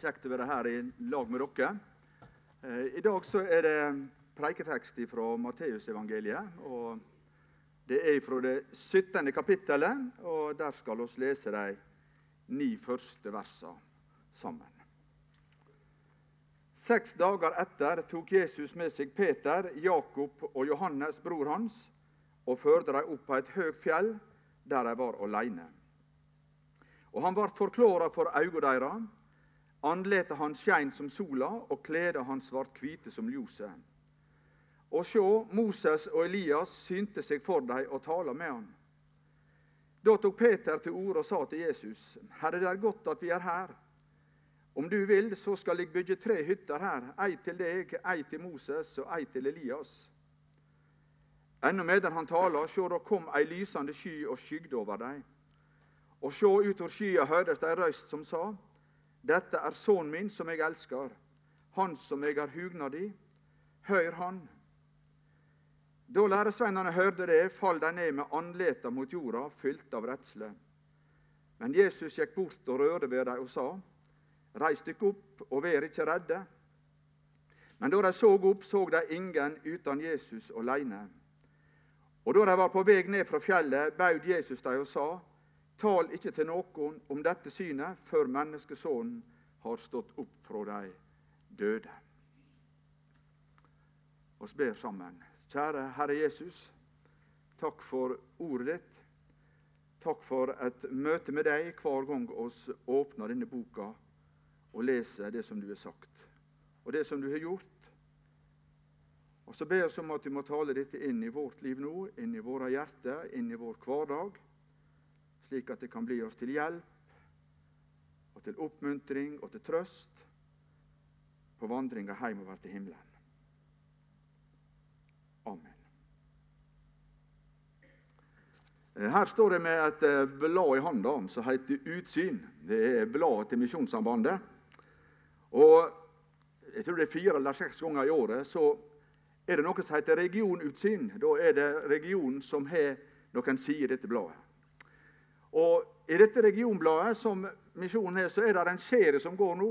Kjekt å være her i lag med dere. Eh, I dag så er det preiketekst fra Matteusevangeliet. og Det er fra det 17. kapittelet, og der skal vi lese de ni første versene sammen. Seks dager etter tok Jesus med seg Peter, Jakob og Johannes, bror hans, og førte dem opp på et høyt fjell, der de var alene. Og han ble forklara for øynene deira. Andletet hans skein som sola, og kleda hans vart hvite som ljoset. Og sjå, Moses og Elias synte seg for dei og tala med han. Da tok Peter til orde og sa til Jesus.: Herre, det er godt at vi er her. Om du vil, så skal jeg bygge tre hytter her, ei til deg, ei til Moses og ei til Elias. Ennå medan han taler, sjå, da kom ei lysende sky og skygde over dem. Og sjå, utover skya høyrdes ei røyst som sa:" Dette er sønnen min som jeg elsker, han som jeg har hugnad i. Hør han. Da læresveinene hørte det, fall de ned med andleta mot jorda, fylt av redsle. Men Jesus gikk bort og rørte ved dem og sa:" Reis dykk opp og vær ikke redde. Men da de så opp, så de ingen uten Jesus alene. Og da de var på vei ned fra fjellet, baud Jesus dem og sa:" Tal ikke til noen om dette synet før menneskesonen har stått opp fra de døde. Vi ber sammen. Kjære Herre Jesus, takk for ordet ditt. Takk for et møte med deg hver gang oss åpner denne boka og leser det som du har sagt, og det som du har gjort. Og Så ber vi om at du må tale dette inn i vårt liv nå, inn i våre hjerter, inn i vår hverdag slik at det kan bli oss til hjelp og til oppmuntring og til trøst på vandringa hjemover til himmelen. Amen. Eh, her står det med et eh, blad i handa som heter Utsyn. Det er bladet til Misjonssambandet. Og jeg tror det er fire eller seks ganger i året så er det noe som heter Regionutsyn. Da er det regionen som har noen sider i dette bladet. Og I dette regionbladet som Misjonen er, så er det en serie som går nå.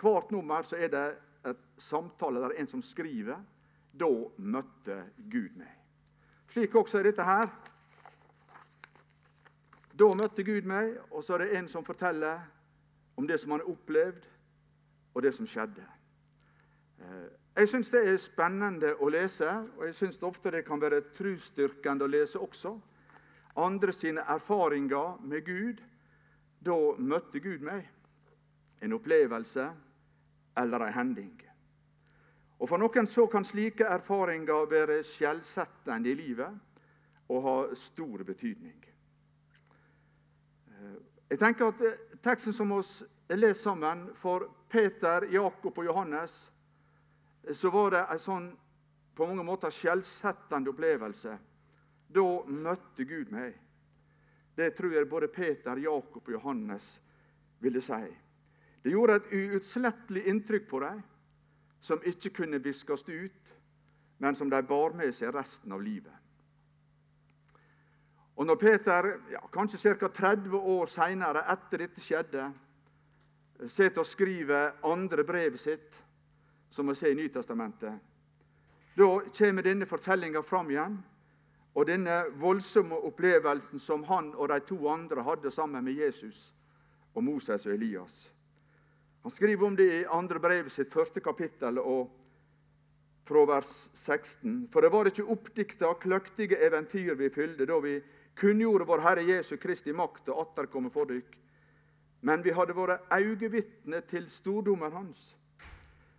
Hvert nummer så er det et samtale der en som skriver 'Da møtte Gud meg'. Slik også er dette her. Da møtte Gud meg, og så er det en som forteller om det som han har opplevd, og det som skjedde. Eh, jeg syns det er spennende å lese, og jeg syns ofte det kan være trosstyrkende å lese også andre sine erfaringer med Gud. Da møtte Gud meg. En opplevelse eller en hending. Og For noen så kan slike erfaringer være skjellsettende i livet og ha stor betydning. Eh, jeg tenker at eh, Teksten som vi leser sammen, for Peter, Jakob og Johannes, eh, så var det en sånn på mange måter skjellsettende opplevelse da møtte Gud meg. Det tror jeg både Peter, Jakob og Johannes ville si. Det gjorde et uutslettelig inntrykk på dem, som ikke kunne viskes ut, men som de bar med seg resten av livet. Og Når Peter, ja, kanskje ca. 30 år seinere, etter dette skjedde, sitter og skriver andre brevet sitt, som vi ser i Nytestamentet, da kommer denne fortellinga fram igjen. Og denne voldsomme opplevelsen som han og de to andre hadde sammen med Jesus og Moses og Elias. Han skriver om det i andre brevet sitt, første kapittel, og fra vers 16. For det var ikke oppdikta, kløktige eventyr vi fylde da vi kunngjorde vår Herre Jesu Kristi makt og atterkomme for dykk. Men vi hadde vært øyevitne til stordommen hans.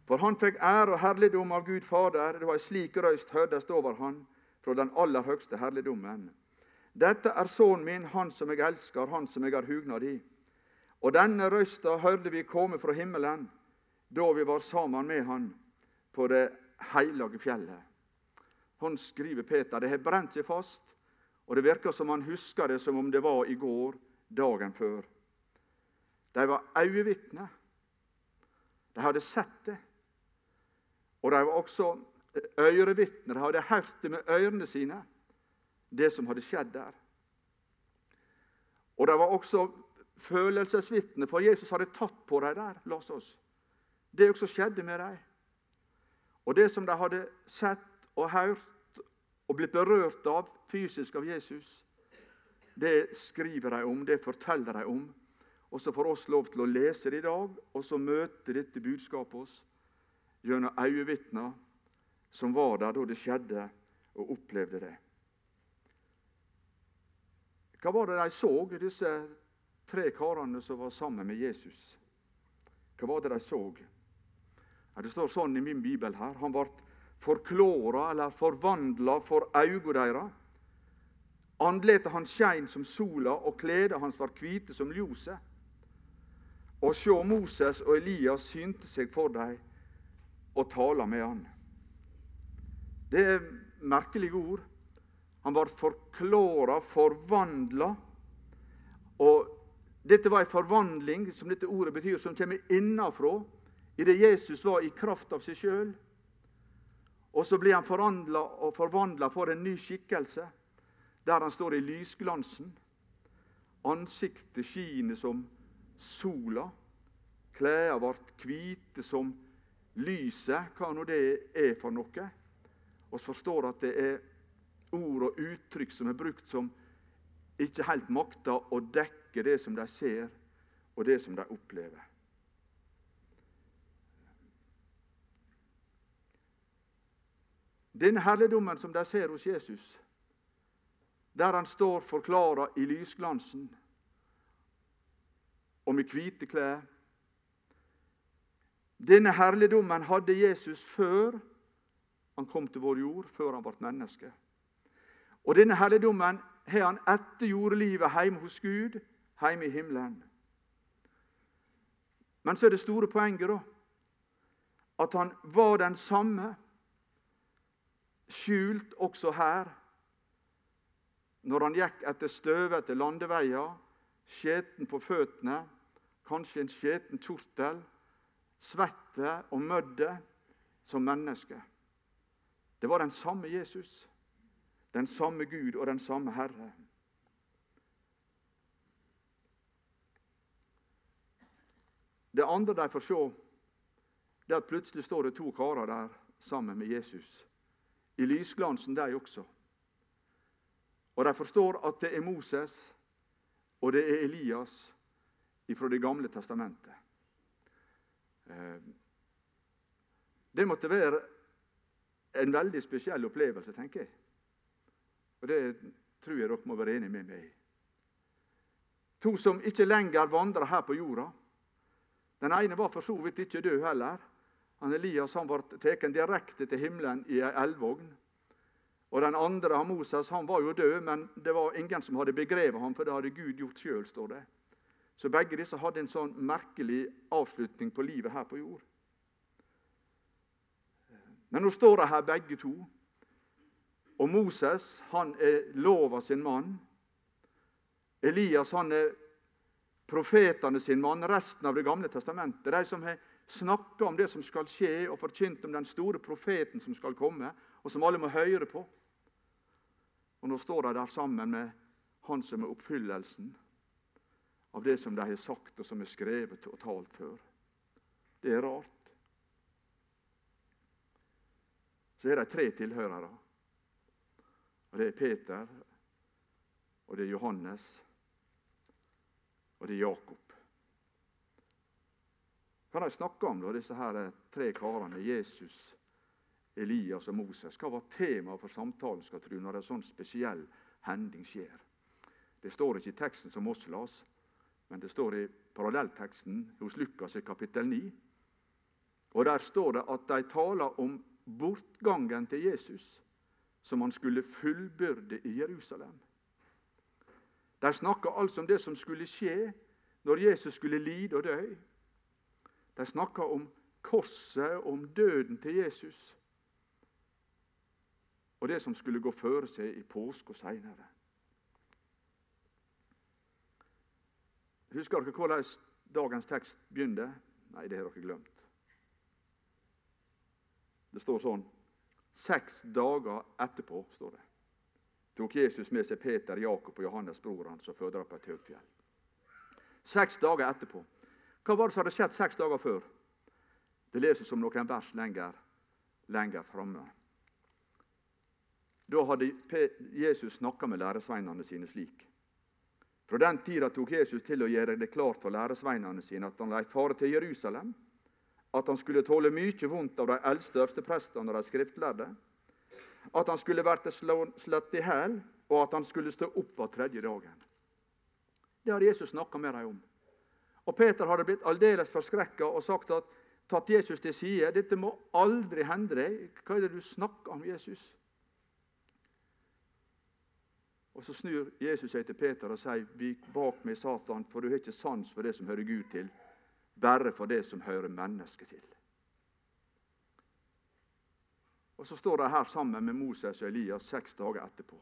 For han fikk ære og herligdom av Gud Fader. da ei slik røyst hørtes over han fra den aller høgste herligdommen. Dette er sønnen min, han som jeg elsker, han som jeg har hugnad i. Og denne røysta hørte vi komme fra himmelen da vi var sammen med han på det hellige fjellet. Han skriver Peter. Det har brent seg fast, og det virker som han husker det som om det var i går, dagen før. De var øyevitner. De hadde sett det. Og de var også Ørevitner hadde hørt det med ørene sine, det som hadde skjedd der. Og de var også følelsesvitner, for Jesus hadde tatt på dem der. las oss. Det også skjedde med dem. Og det som de hadde sett og hørt og blitt berørt av fysisk av Jesus, det skriver de om, det forteller de om. Og så får oss lov til å lese det i dag, og så møter dette budskapet oss gjennom øyevitner som var der da det skjedde, og opplevde det. Hva var det de så, disse tre karene som var sammen med Jesus? Hva var det de så? Det står sånn i min bibel her. Han ble forklåra eller forvandla for auga deres. Andletet hans skein som sola, og kleda hans var hvite som ljoset. Og sjå, Moses og Elias synte seg for dem og tala med han. Det er merkelige ord. Han var forklåra, forvandla. Og dette var en forvandling, som dette ordet betyr, som kommer innafra idet Jesus var i kraft av seg sjøl. Og så blir han forandla og forvandla for en ny skikkelse, der han står i lysglansen. Ansiktet skiner som sola. Klærne ble hvite som lyset, hva nå det er for noe. Og forstår at det er ord og uttrykk som er brukt som ikke helt makter å dekke det som de ser, og det som de opplever. Denne herligdommen som de ser hos Jesus, der han står forklara i lysglansen og med hvite klær Denne herligdommen hadde Jesus før han kom til vår jord, før han ble menneske. Og denne helligdommen har han etter jordelivet hjemme hos Gud, hjemme i himmelen. Men så er det store poenget, da, at han var den samme, skjult også her, når han gikk etter støvete landeveier, skjeten på føttene, kanskje en skjeten kjortel, svette og mødde som menneske. Det var den samme Jesus den samme Gud og den samme Herre. Det andre de får se, det er at plutselig står det to karer der sammen med Jesus. I lysglansen, de også. Og de forstår at det er Moses og det er Elias fra Det gamle testamentet. Eh, det måtte være en veldig spesiell opplevelse, tenker jeg. Og Det tror jeg dere må være enige med meg i. To som ikke lenger vandrer her på jorda. Den ene var for så vidt ikke død heller. Han Elias han ble tatt direkte til himmelen i ei elvogn. Og Den andre, han Moses, han var jo død, men det var ingen som hadde begrevet ham, for det hadde Gud gjort sjøl, står det. Så begge disse hadde en sånn merkelig avslutning på livet her på jord. Men nå står de her begge to. Og Moses han er lova sin mann. Elias han er profetene sin mann, resten av Det gamle testamentet. De som har snakka om det som skal skje, og forkynt om den store profeten som skal komme, og som alle må høre på. Og Nå står de der sammen med han som er oppfyllelsen av det som de har sagt, og som er skrevet og talt før. Det er rart. Så er de tre tilhørere. Og Det er Peter, og det er Johannes, og det er Jakob. Hva har de snakka om, da, disse her tre karene? Jesus, Elias og Moses. Hva var temaet for samtalen skal tro, når en sånn spesiell hending skjer? Det står ikke i teksten som oss las, men det står i parallellteksten hos Lukas i kapittel 9. Og Der står det at de taler om bortgangen til Jesus som han skulle fullbyrde i Jerusalem. De snakka altså om det som skulle skje når Jesus skulle lide og dø. De snakka om korset om døden til Jesus. Og det som skulle gå føre seg i påske og seinere. Husker dere hvordan dagens tekst begynte? Nei, det har dere glemt. Det står sånn Seks dager etterpå, står det, tok Jesus med seg Peter, Jakob og Johannes, bror hans, og fødte på et høyt fjell. Seks dager etterpå. Hva var det som hadde skjedd seks dager før? Det leses som noen vers lenger, lenger framme. Da hadde Jesus snakka med læresveinene sine slik. Fra den tida tok Jesus til å gjøre det klart for læresveinene sine at han lei fare til Jerusalem, at han skulle tåle mye vondt av de eldste øversteprestene og de skriftlærde, at han skulle bli slått i hæl, og at han skulle stå opp av tredje dagen. Det hadde Jesus snakka med dem om. Og Peter hadde blitt aldeles forskrekka og sagt at tatt Jesus til side. 'Dette må aldri hende deg.' Hva er det du snakker om, Jesus? Og Så snur Jesus seg til Peter og sier, 'Vik bak meg, Satan, for du har ikke sans for det som hører Gud til, bare for det som hører mennesket til.' Og Så står de her sammen med Moses og Elias seks dager etterpå.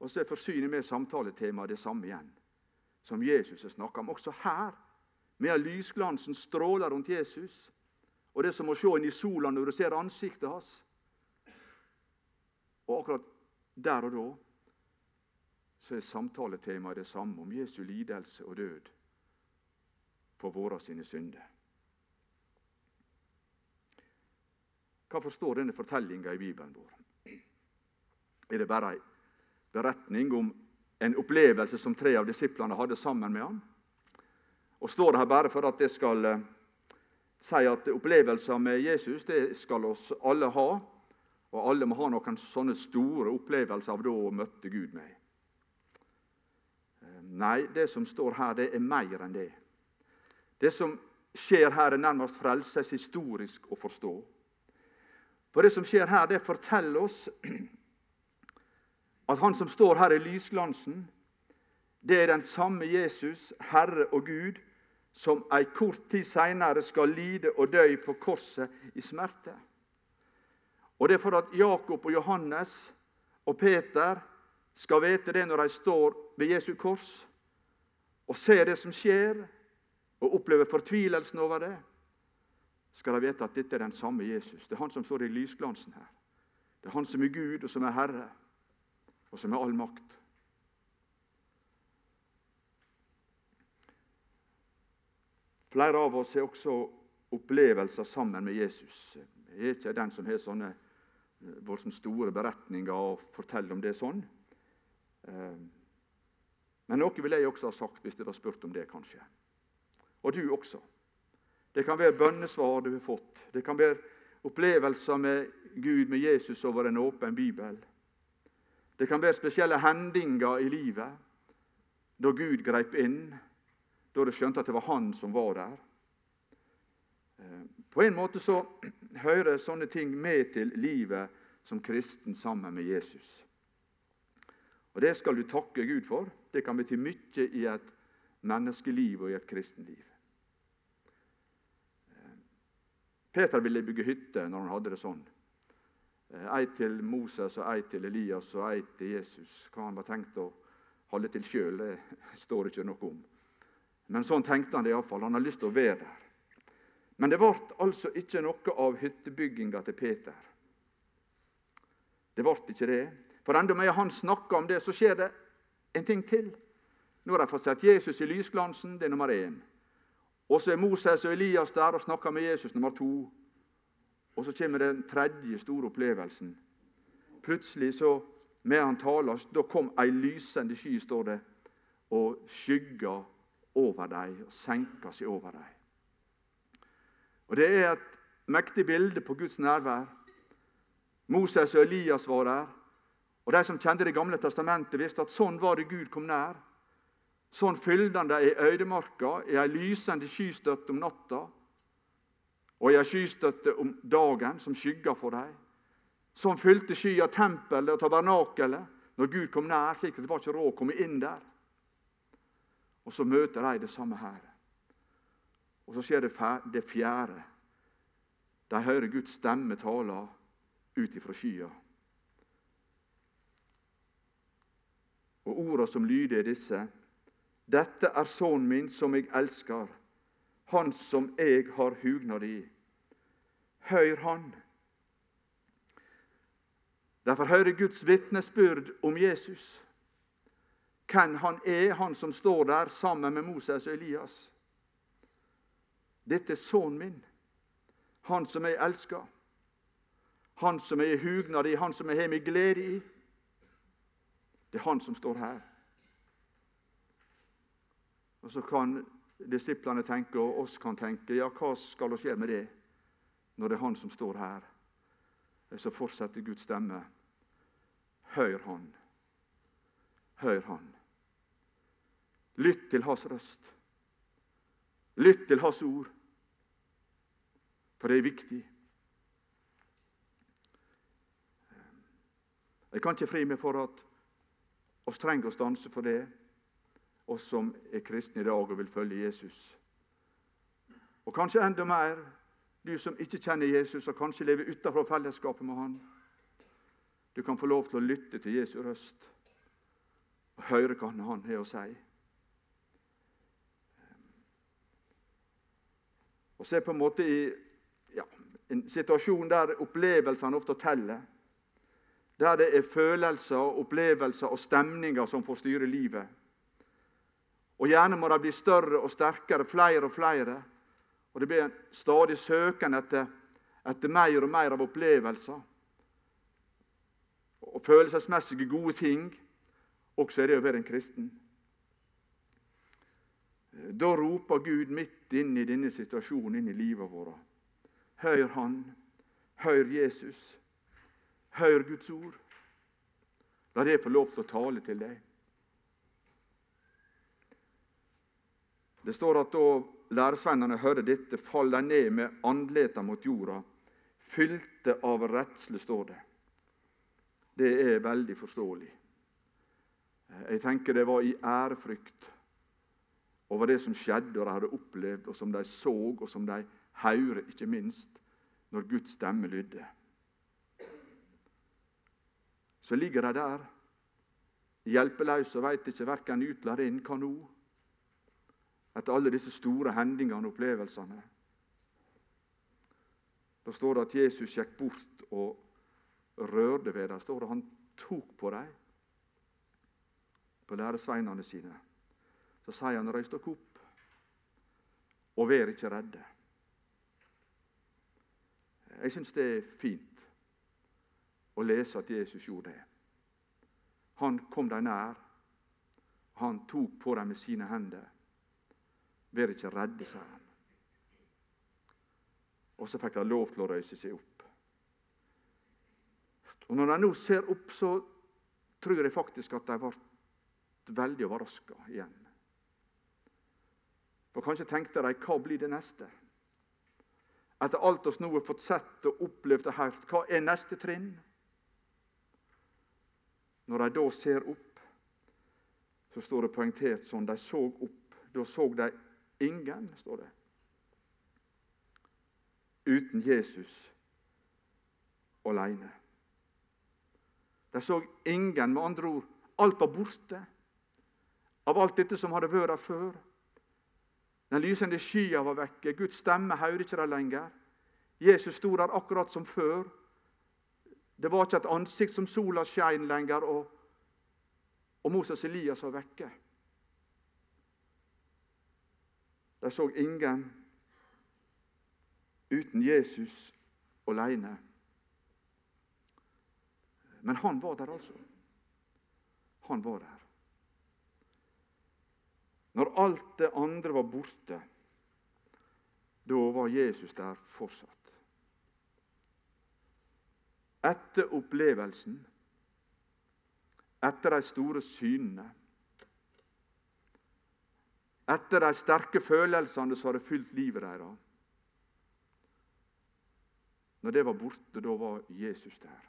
Og Så er forsynet med samtaletemaet det samme igjen, som Jesus har snakka om. Også her, med lysglansen stråler rundt Jesus, og det er som å se inn i sola når du ser ansiktet hans. Og akkurat der og da så er samtaletemaet det samme om Jesu lidelse og død for våre sine synder. Hva forstår denne fortellinga i Bibelen vår? Er det bare ei beretning om en opplevelse som tre av disiplene hadde sammen med ham? Og Står det her bare for at det skal eh, si at opplevelser med Jesus det skal oss alle ha? Og alle må ha noen sånne store opplevelser av da møtte Gud med. Nei, det som står her, det er mer enn det. Det som skjer her, er nærmest frelseshistorisk å forstå. For det som skjer her, det forteller oss at han som står her i lysglansen, det er den samme Jesus, Herre og Gud, som ei kort tid seinere skal lide og dø på korset i smerte. Og Det er for at Jakob og Johannes og Peter skal vite det når de står ved Jesu kors og ser det som skjer, og opplever fortvilelsen over det, skal de vite at dette er den samme Jesus. Det er han som står i lysglansen her. Det er han som er Gud, og som er Herre, og som er all makt. Flere av oss har også opplevelser sammen med Jesus. Jeg er ikke den som har sånne eh, voldsomt store beretninger og forteller om det sånn. Eh, men noe ville jeg også ha sagt hvis det var spurt om det, kanskje. Og du også. Det kan være bønnesvar du har fått. Det kan være opplevelser med Gud, med Jesus over en åpen bibel. Det kan være spesielle hendinger i livet da Gud greip inn, da du skjønte at det var Han som var der. Eh, på en måte så hører sånne ting med til livet som kristen sammen med Jesus. Og Det skal du takke Gud for. Det kan bety mye i et menneskeliv og i et kristenliv. Peter ville bygge hytte når han hadde det sånn. Eh, ei til Moses, og ei til Elias og ei til Jesus. Hva han var tenkt å holde til sjøl, står ikke noe om. Men sånn tenkte han det iallfall. Han hadde lyst til å være der. Men det ble altså ikke noe av hyttebygginga til Peter. Det ble ikke det. For enda med han snakker om det, så skjer det en ting til. Nå har de fått sett Jesus i lysglansen. Det er nummer én. Og så er Moses og Elias der og snakker med Jesus nummer to. Og så kommer den tredje store opplevelsen. Plutselig, så, med han taler, da kom ei lysende sky, står det, og skygga over dem og senka seg over dem. Og Det er et mektig bilde på Guds nærvær. Moses og Elias var der. Og De som kjente Det gamle testamentet, visste at sånn var det Gud kom nær. Sånn fylte i øydemarka, i ei lysende skystøtte om natta og i ei skystøtte om dagen som skygga for dem. Sånn fylte skya tempelet og tabernakelet når Gud kom nær, slik at det var ikke råd å komme inn der. Og så møter de det samme her. Og så skjer det fjerde. De hører Guds stemme tale ut ifra skya. Og orda som lyder, er disse. Dette er sønnen min som jeg elsker, han som jeg har hugnad i. Hør han. Derfor hører Guds vitnesbyrd om Jesus. hvem han er, han som står der sammen med Moses og Elias. Dette er sønnen min, han som jeg elsker. Han som jeg er hugnad i, han som jeg har min glede i. Det er han som står her. Og Så kan disiplene tenke, og oss kan tenke, ja, hva skal gjøre med det når det er han som står her? Så fortsetter Guds stemme. Hør han. Hør han. Lytt til hans røst. Lytt til hans ord. For det er viktig. Jeg kan ikke fri meg for at oss trenger å stanse for det, oss som er kristne i dag og vil følge Jesus. Og kanskje enda mer du som ikke kjenner Jesus og kanskje lever utenfor fellesskapet med han. Du kan få lov til å lytte til Jesu røst og høre hva han har å si. Og se på en måte i ja, en situasjon der opplevelsene ofte teller. Der det er følelser, opplevelser og stemninger som får styre livet. Og Gjerne må de bli større og sterkere, flere og flere. Og Det blir en stadig søken etter, etter mer og mer av opplevelser. Og følelsesmessige gode ting. Også er det å være en kristen. Da roper Gud midt inn i denne situasjonen inn i livet vårt. Hør Han. Hør Jesus. Hør Guds ord. La det få lov til å tale til deg. Det står at da læresvennene hørte dette, falt de ned med andleta mot jorda, fylte av redsle, står det. Det er veldig forståelig. Jeg tenker det var i ærefrykt over det som skjedde, og de hadde opplevd, og som de så, og som de hørte, ikke minst, når Guds stemme lydde så ligger de der hjelpeløse og veit ikke verken ut eller inn hva nå. Etter alle disse store hendingene og opplevelsene. Da står det at Jesus gikk bort og rørte ved dem. står det Han tok på dem, på læresveinene sine. Så sier han, røys dere opp, og vær ikke redde. Jeg syns det er fint å lese at Jesus gjorde det. Han kom dem nær. Han tok på dem med sine hender. Vær ikke redde, sa han. Og så fikk de lov til å røyse seg opp. Og Når de nå ser opp, så tror jeg faktisk at de ble veldig overraska igjen. For Kanskje tenkte de hva blir det neste? Etter alt oss nå har fått sett og opplevd og hørt, hva er neste trinn? Når de da ser opp, så står det poengtert sånn de så opp. Da så de ingen, står det, uten Jesus alene. De så ingen, med andre ord. Alt var borte av alt dette som hadde vært der før. Den lysende skya var vekke. Guds stemme hørte ikke de lenger. Jesus sto der akkurat som før. Det var ikke et ansikt som sola skein lenger, og, og Moses Elias var vekke. De så ingen uten Jesus alene. Men han var der, altså. Han var der. Når alt det andre var borte, da var Jesus der fortsatt etter opplevelsen, etter de store synene, etter de sterke følelsene som hadde fylt livet deres. Når det var borte, da var Jesus der.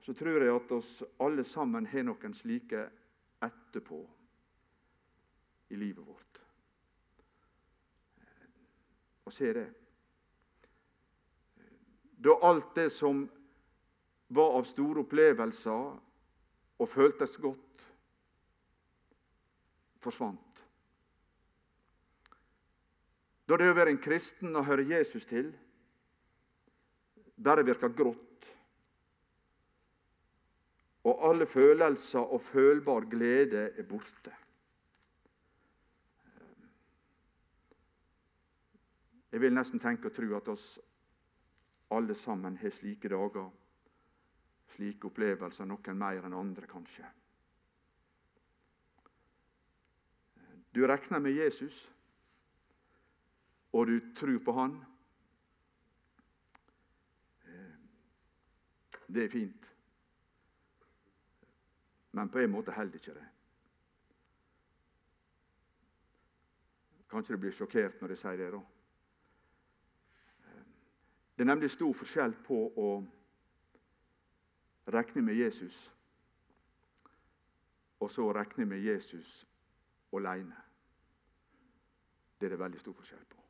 Så tror jeg at oss alle sammen har noen slike etterpå i livet vårt. Og se det da alt det som var av store opplevelser og føltes godt, forsvant. Da det å være en kristen og høre Jesus til bare virker grått. og alle følelser og følbar glede er borte. Jeg vil nesten tenke og tro at oss alle sammen har slike dager, slike opplevelser, noen mer enn andre, kanskje. Du regner med Jesus, og du tror på Han. Det er fint. Men på en måte holder ikke det. Kanskje du blir sjokkert når jeg sier det. da. Det er nemlig stor forskjell på å regne med Jesus og så regne med Jesus alene. Det er det veldig stor forskjell på.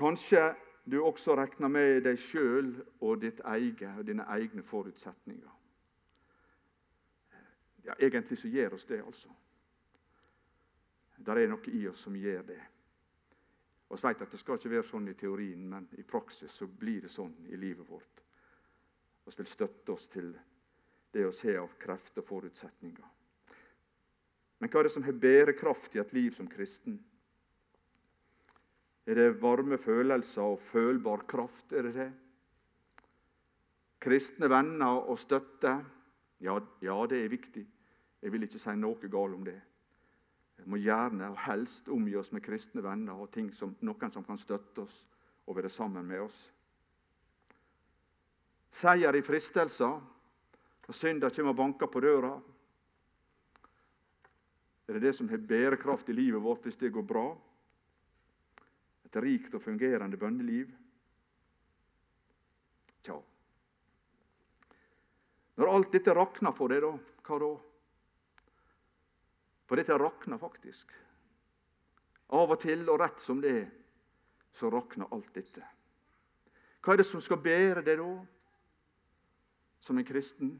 Kanskje du også regner med deg sjøl og ditt eget og dine egne forutsetninger. Ja, Egentlig så gjør oss det, altså. Det er noe i oss som gjør det. Vi vet at det skal ikke være sånn i teorien, men i praksis så blir det sånn i livet vårt. Vi vil støtte oss til det å se av krefter og forutsetninger. Men hva er det som har bærekraft i et liv som kristen? Er det varme følelser og følbar kraft? Er det det? Kristne venner og støtte? Ja, ja, det er viktig. Jeg vil ikke si noe galt om det. Vi må gjerne og helst omgi oss med kristne venner og som, noen som kan støtte oss og være sammen med oss. Seier i fristelser Når synder kommer og banker på døra. Er det det som har bærekraft i livet vårt hvis det går bra? Et rikt og fungerende bønneliv? Tja. Når alt dette rakner for deg, da, hva da? For dette rakner faktisk. Av og til, og rett som det er, så rakner alt dette. Hva er det som skal bære det da, som en kristen?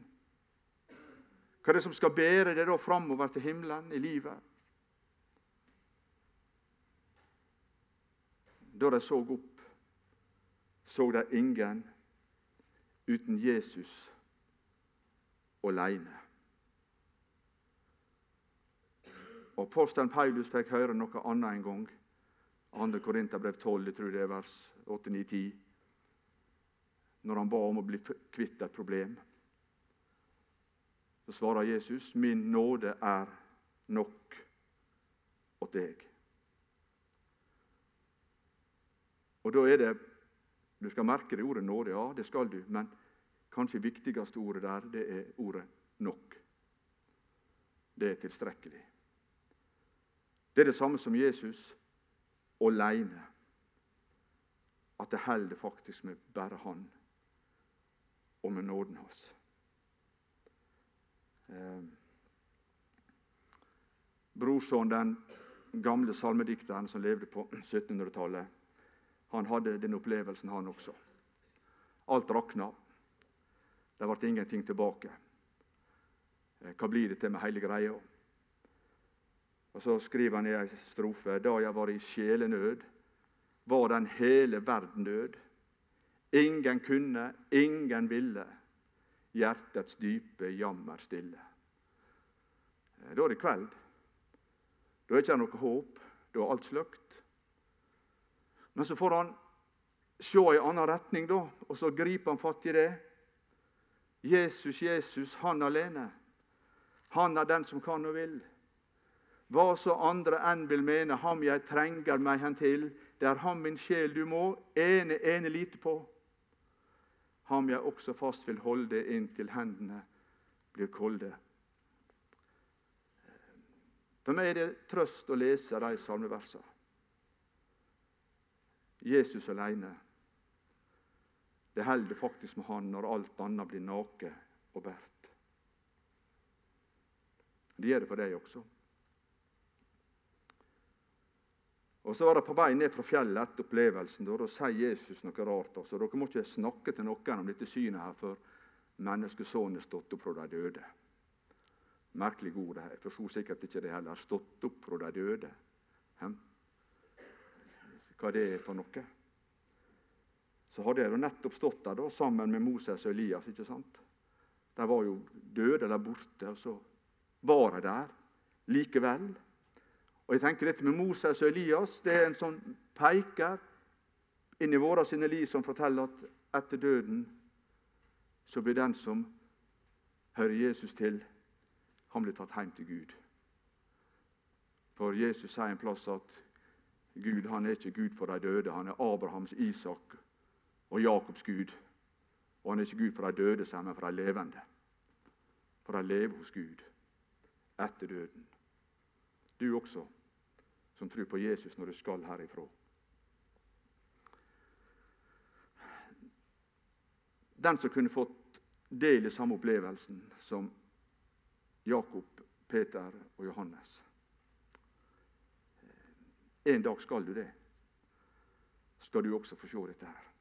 Hva er det som skal bære deg da framover til himmelen i livet? Da de så opp, så de ingen uten Jesus aleine. Og Apostelen Paulus fikk høre noe annet en gang. 2. Korinterbrev 12, jeg tror det er vers 8-9-10. Når han ba om å bli kvitt et problem. Så svarer Jesus, 'Min nåde er nok åt deg'. Og da er det Du skal merke det ordet nåde, ja, det skal du. Men kanskje viktigste ordet der, det er ordet nok. Det er tilstrekkelig. Det er det samme som Jesus aleine. At det holder faktisk med bare Han og med nåden hans. Eh, Brorson, den gamle salmedikteren som levde på 1700-tallet, han hadde den opplevelsen, han også. Alt rakna. Det ble ingenting tilbake. Eh, hva blir det til med hele greia? Og Så skriver han i ei strofe da jeg var i sjelenød, var den hele verden død. Ingen kunne, ingen ville, hjertets dype jammer stille. Eh, da er det kveld. Da er det ikke noe håp. Da er alt sløkt. Men så får han se i annen retning, da, og så griper han fatt i det. Jesus, Jesus, han alene. Han er den som kan og vil. Hva så andre enn vil mene, ham jeg trenger meg hen til, det er ham min sjel du må ene, ene lite på. Ham jeg også fast vil holde inntil hendene blir kolde. For meg er det trøst å lese de salmeversene. Jesus alene. Det holder faktisk med han når alt annet blir nake og bært. Det gjør det for deg også. Og Så var det på vei ned fra fjellet etter opplevelsen. Da, da sier Jesus noe rart. Altså. Dere må ikke snakke til noen om dette synet her før menneskesønnen er stått opp fra de døde. Merkelig ord. det her. Jeg forsto sikkert ikke det heller. Stått opp fra de døde. Hem? Hva det er for noe? Så hadde jeg nettopp stått der da, sammen med Moses og Elias. ikke sant? De var jo døde eller borte, og så var de der likevel. Og jeg tenker Dette med Moses og Elias det er en sånn peker inn i våre sine liv som forteller at etter døden så blir den som hører Jesus til, han blir tatt hjem til Gud. For Jesus sier en plass at Gud han er ikke Gud for de døde. Han er Abrahams, Isak og Jakobs Gud. Og han er ikke Gud for de døde, men for de levende. For de lever hos Gud etter døden. Du også som tror på Jesus når du skal herifra. Den som kunne fått del i samme opplevelsen som Jakob, Peter og Johannes. En dag skal du det. Skal du også få se dette her.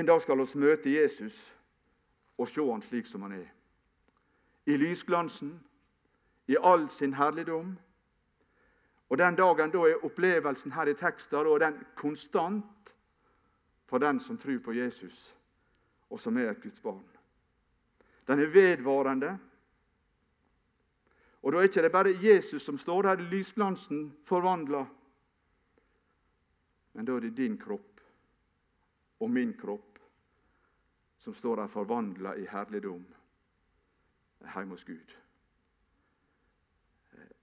En dag skal vi møte Jesus og se han slik som han er. I lysglansen, i all sin herligdom og Den dagen da er opplevelsen her i teksten og den konstant for den som tror på Jesus, og som er et Guds barn. Den er vedvarende. Og Da er ikke det bare Jesus som står her lysglansen forvandla, men da er det din kropp og min kropp som står her forvandla i herligdom hjemme hos Gud.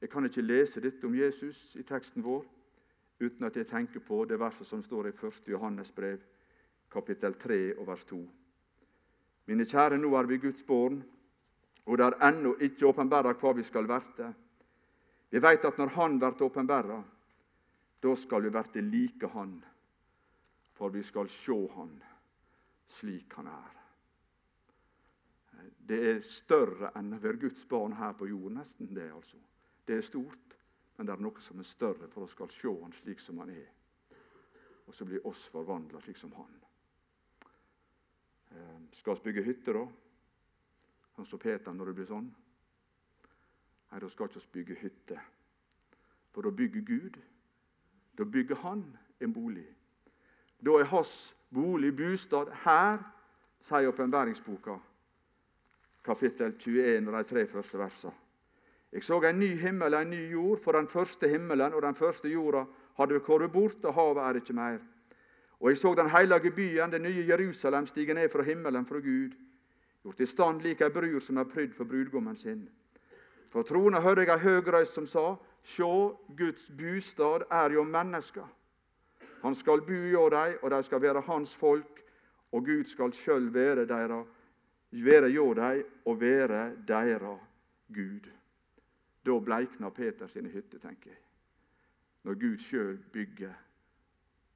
Jeg kan ikke lese dette om Jesus i teksten vår uten at jeg tenker på det verset som står i 1. Johannes brev, kapittel 3 og vers 2. Mine kjære, nå er vi Guds barn, og det er ennå ikke åpenbæra hva vi skal verte. Vi veit at når Han blir åpenbæra, da skal vi verte like Han, for vi skal sjå Han slik Han er. Det er større enn å være Guds barn her på jord, nesten det, altså. Det er stort, men det er noe som er større, for oss skal se Han slik som Han er. Og så blir oss forvandla slik som Han. Eh, skal vi bygge hytte, da? Han så Peter når det blir sånn. Nei, da skal vi ikke bygge hytte. For da bygger Gud. Da bygger Han en bolig. Da er hans bolig, bostad, her, sier åpenbæringsboka, kapittel 21 og de tre første versene. Jeg så en ny himmel og en ny jord, for den første himmelen og den første jorda hadde kommet bort, og havet er ikke mer. Og jeg så den hellige byen, det nye Jerusalem, stige ned fra himmelen fra Gud, gjort i stand lik ei brud som er prydd for brudgommen sin. For trona hørte jeg ei høg røyst som sa:" Sjå, Guds bostad er jo mennesker. Han skal bu hjå dei, og de skal være hans folk, og Gud skal sjøl være deira, være hjå dei og være deira Gud. Da bleikna Peter sine hytter, tenker jeg. Når Gud sjøl bygger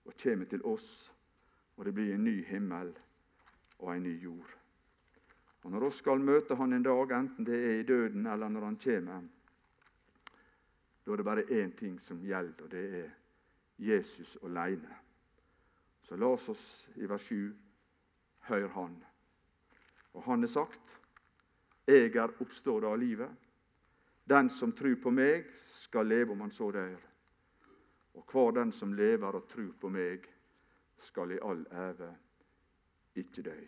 og kommer til oss, og det blir en ny himmel og en ny jord. Og Når vi skal møte Han en dag, enten det er i døden eller når Han kommer, da er det bare én ting som gjelder, og det er Jesus aleine. Så la oss i vers 7 høre Han. Og Han har sagt, 'Jeg er oppstått av livet'. Den som tror på meg, skal leve om han så dør. Og hver den som lever og tror på meg, skal i all æve ikke dø.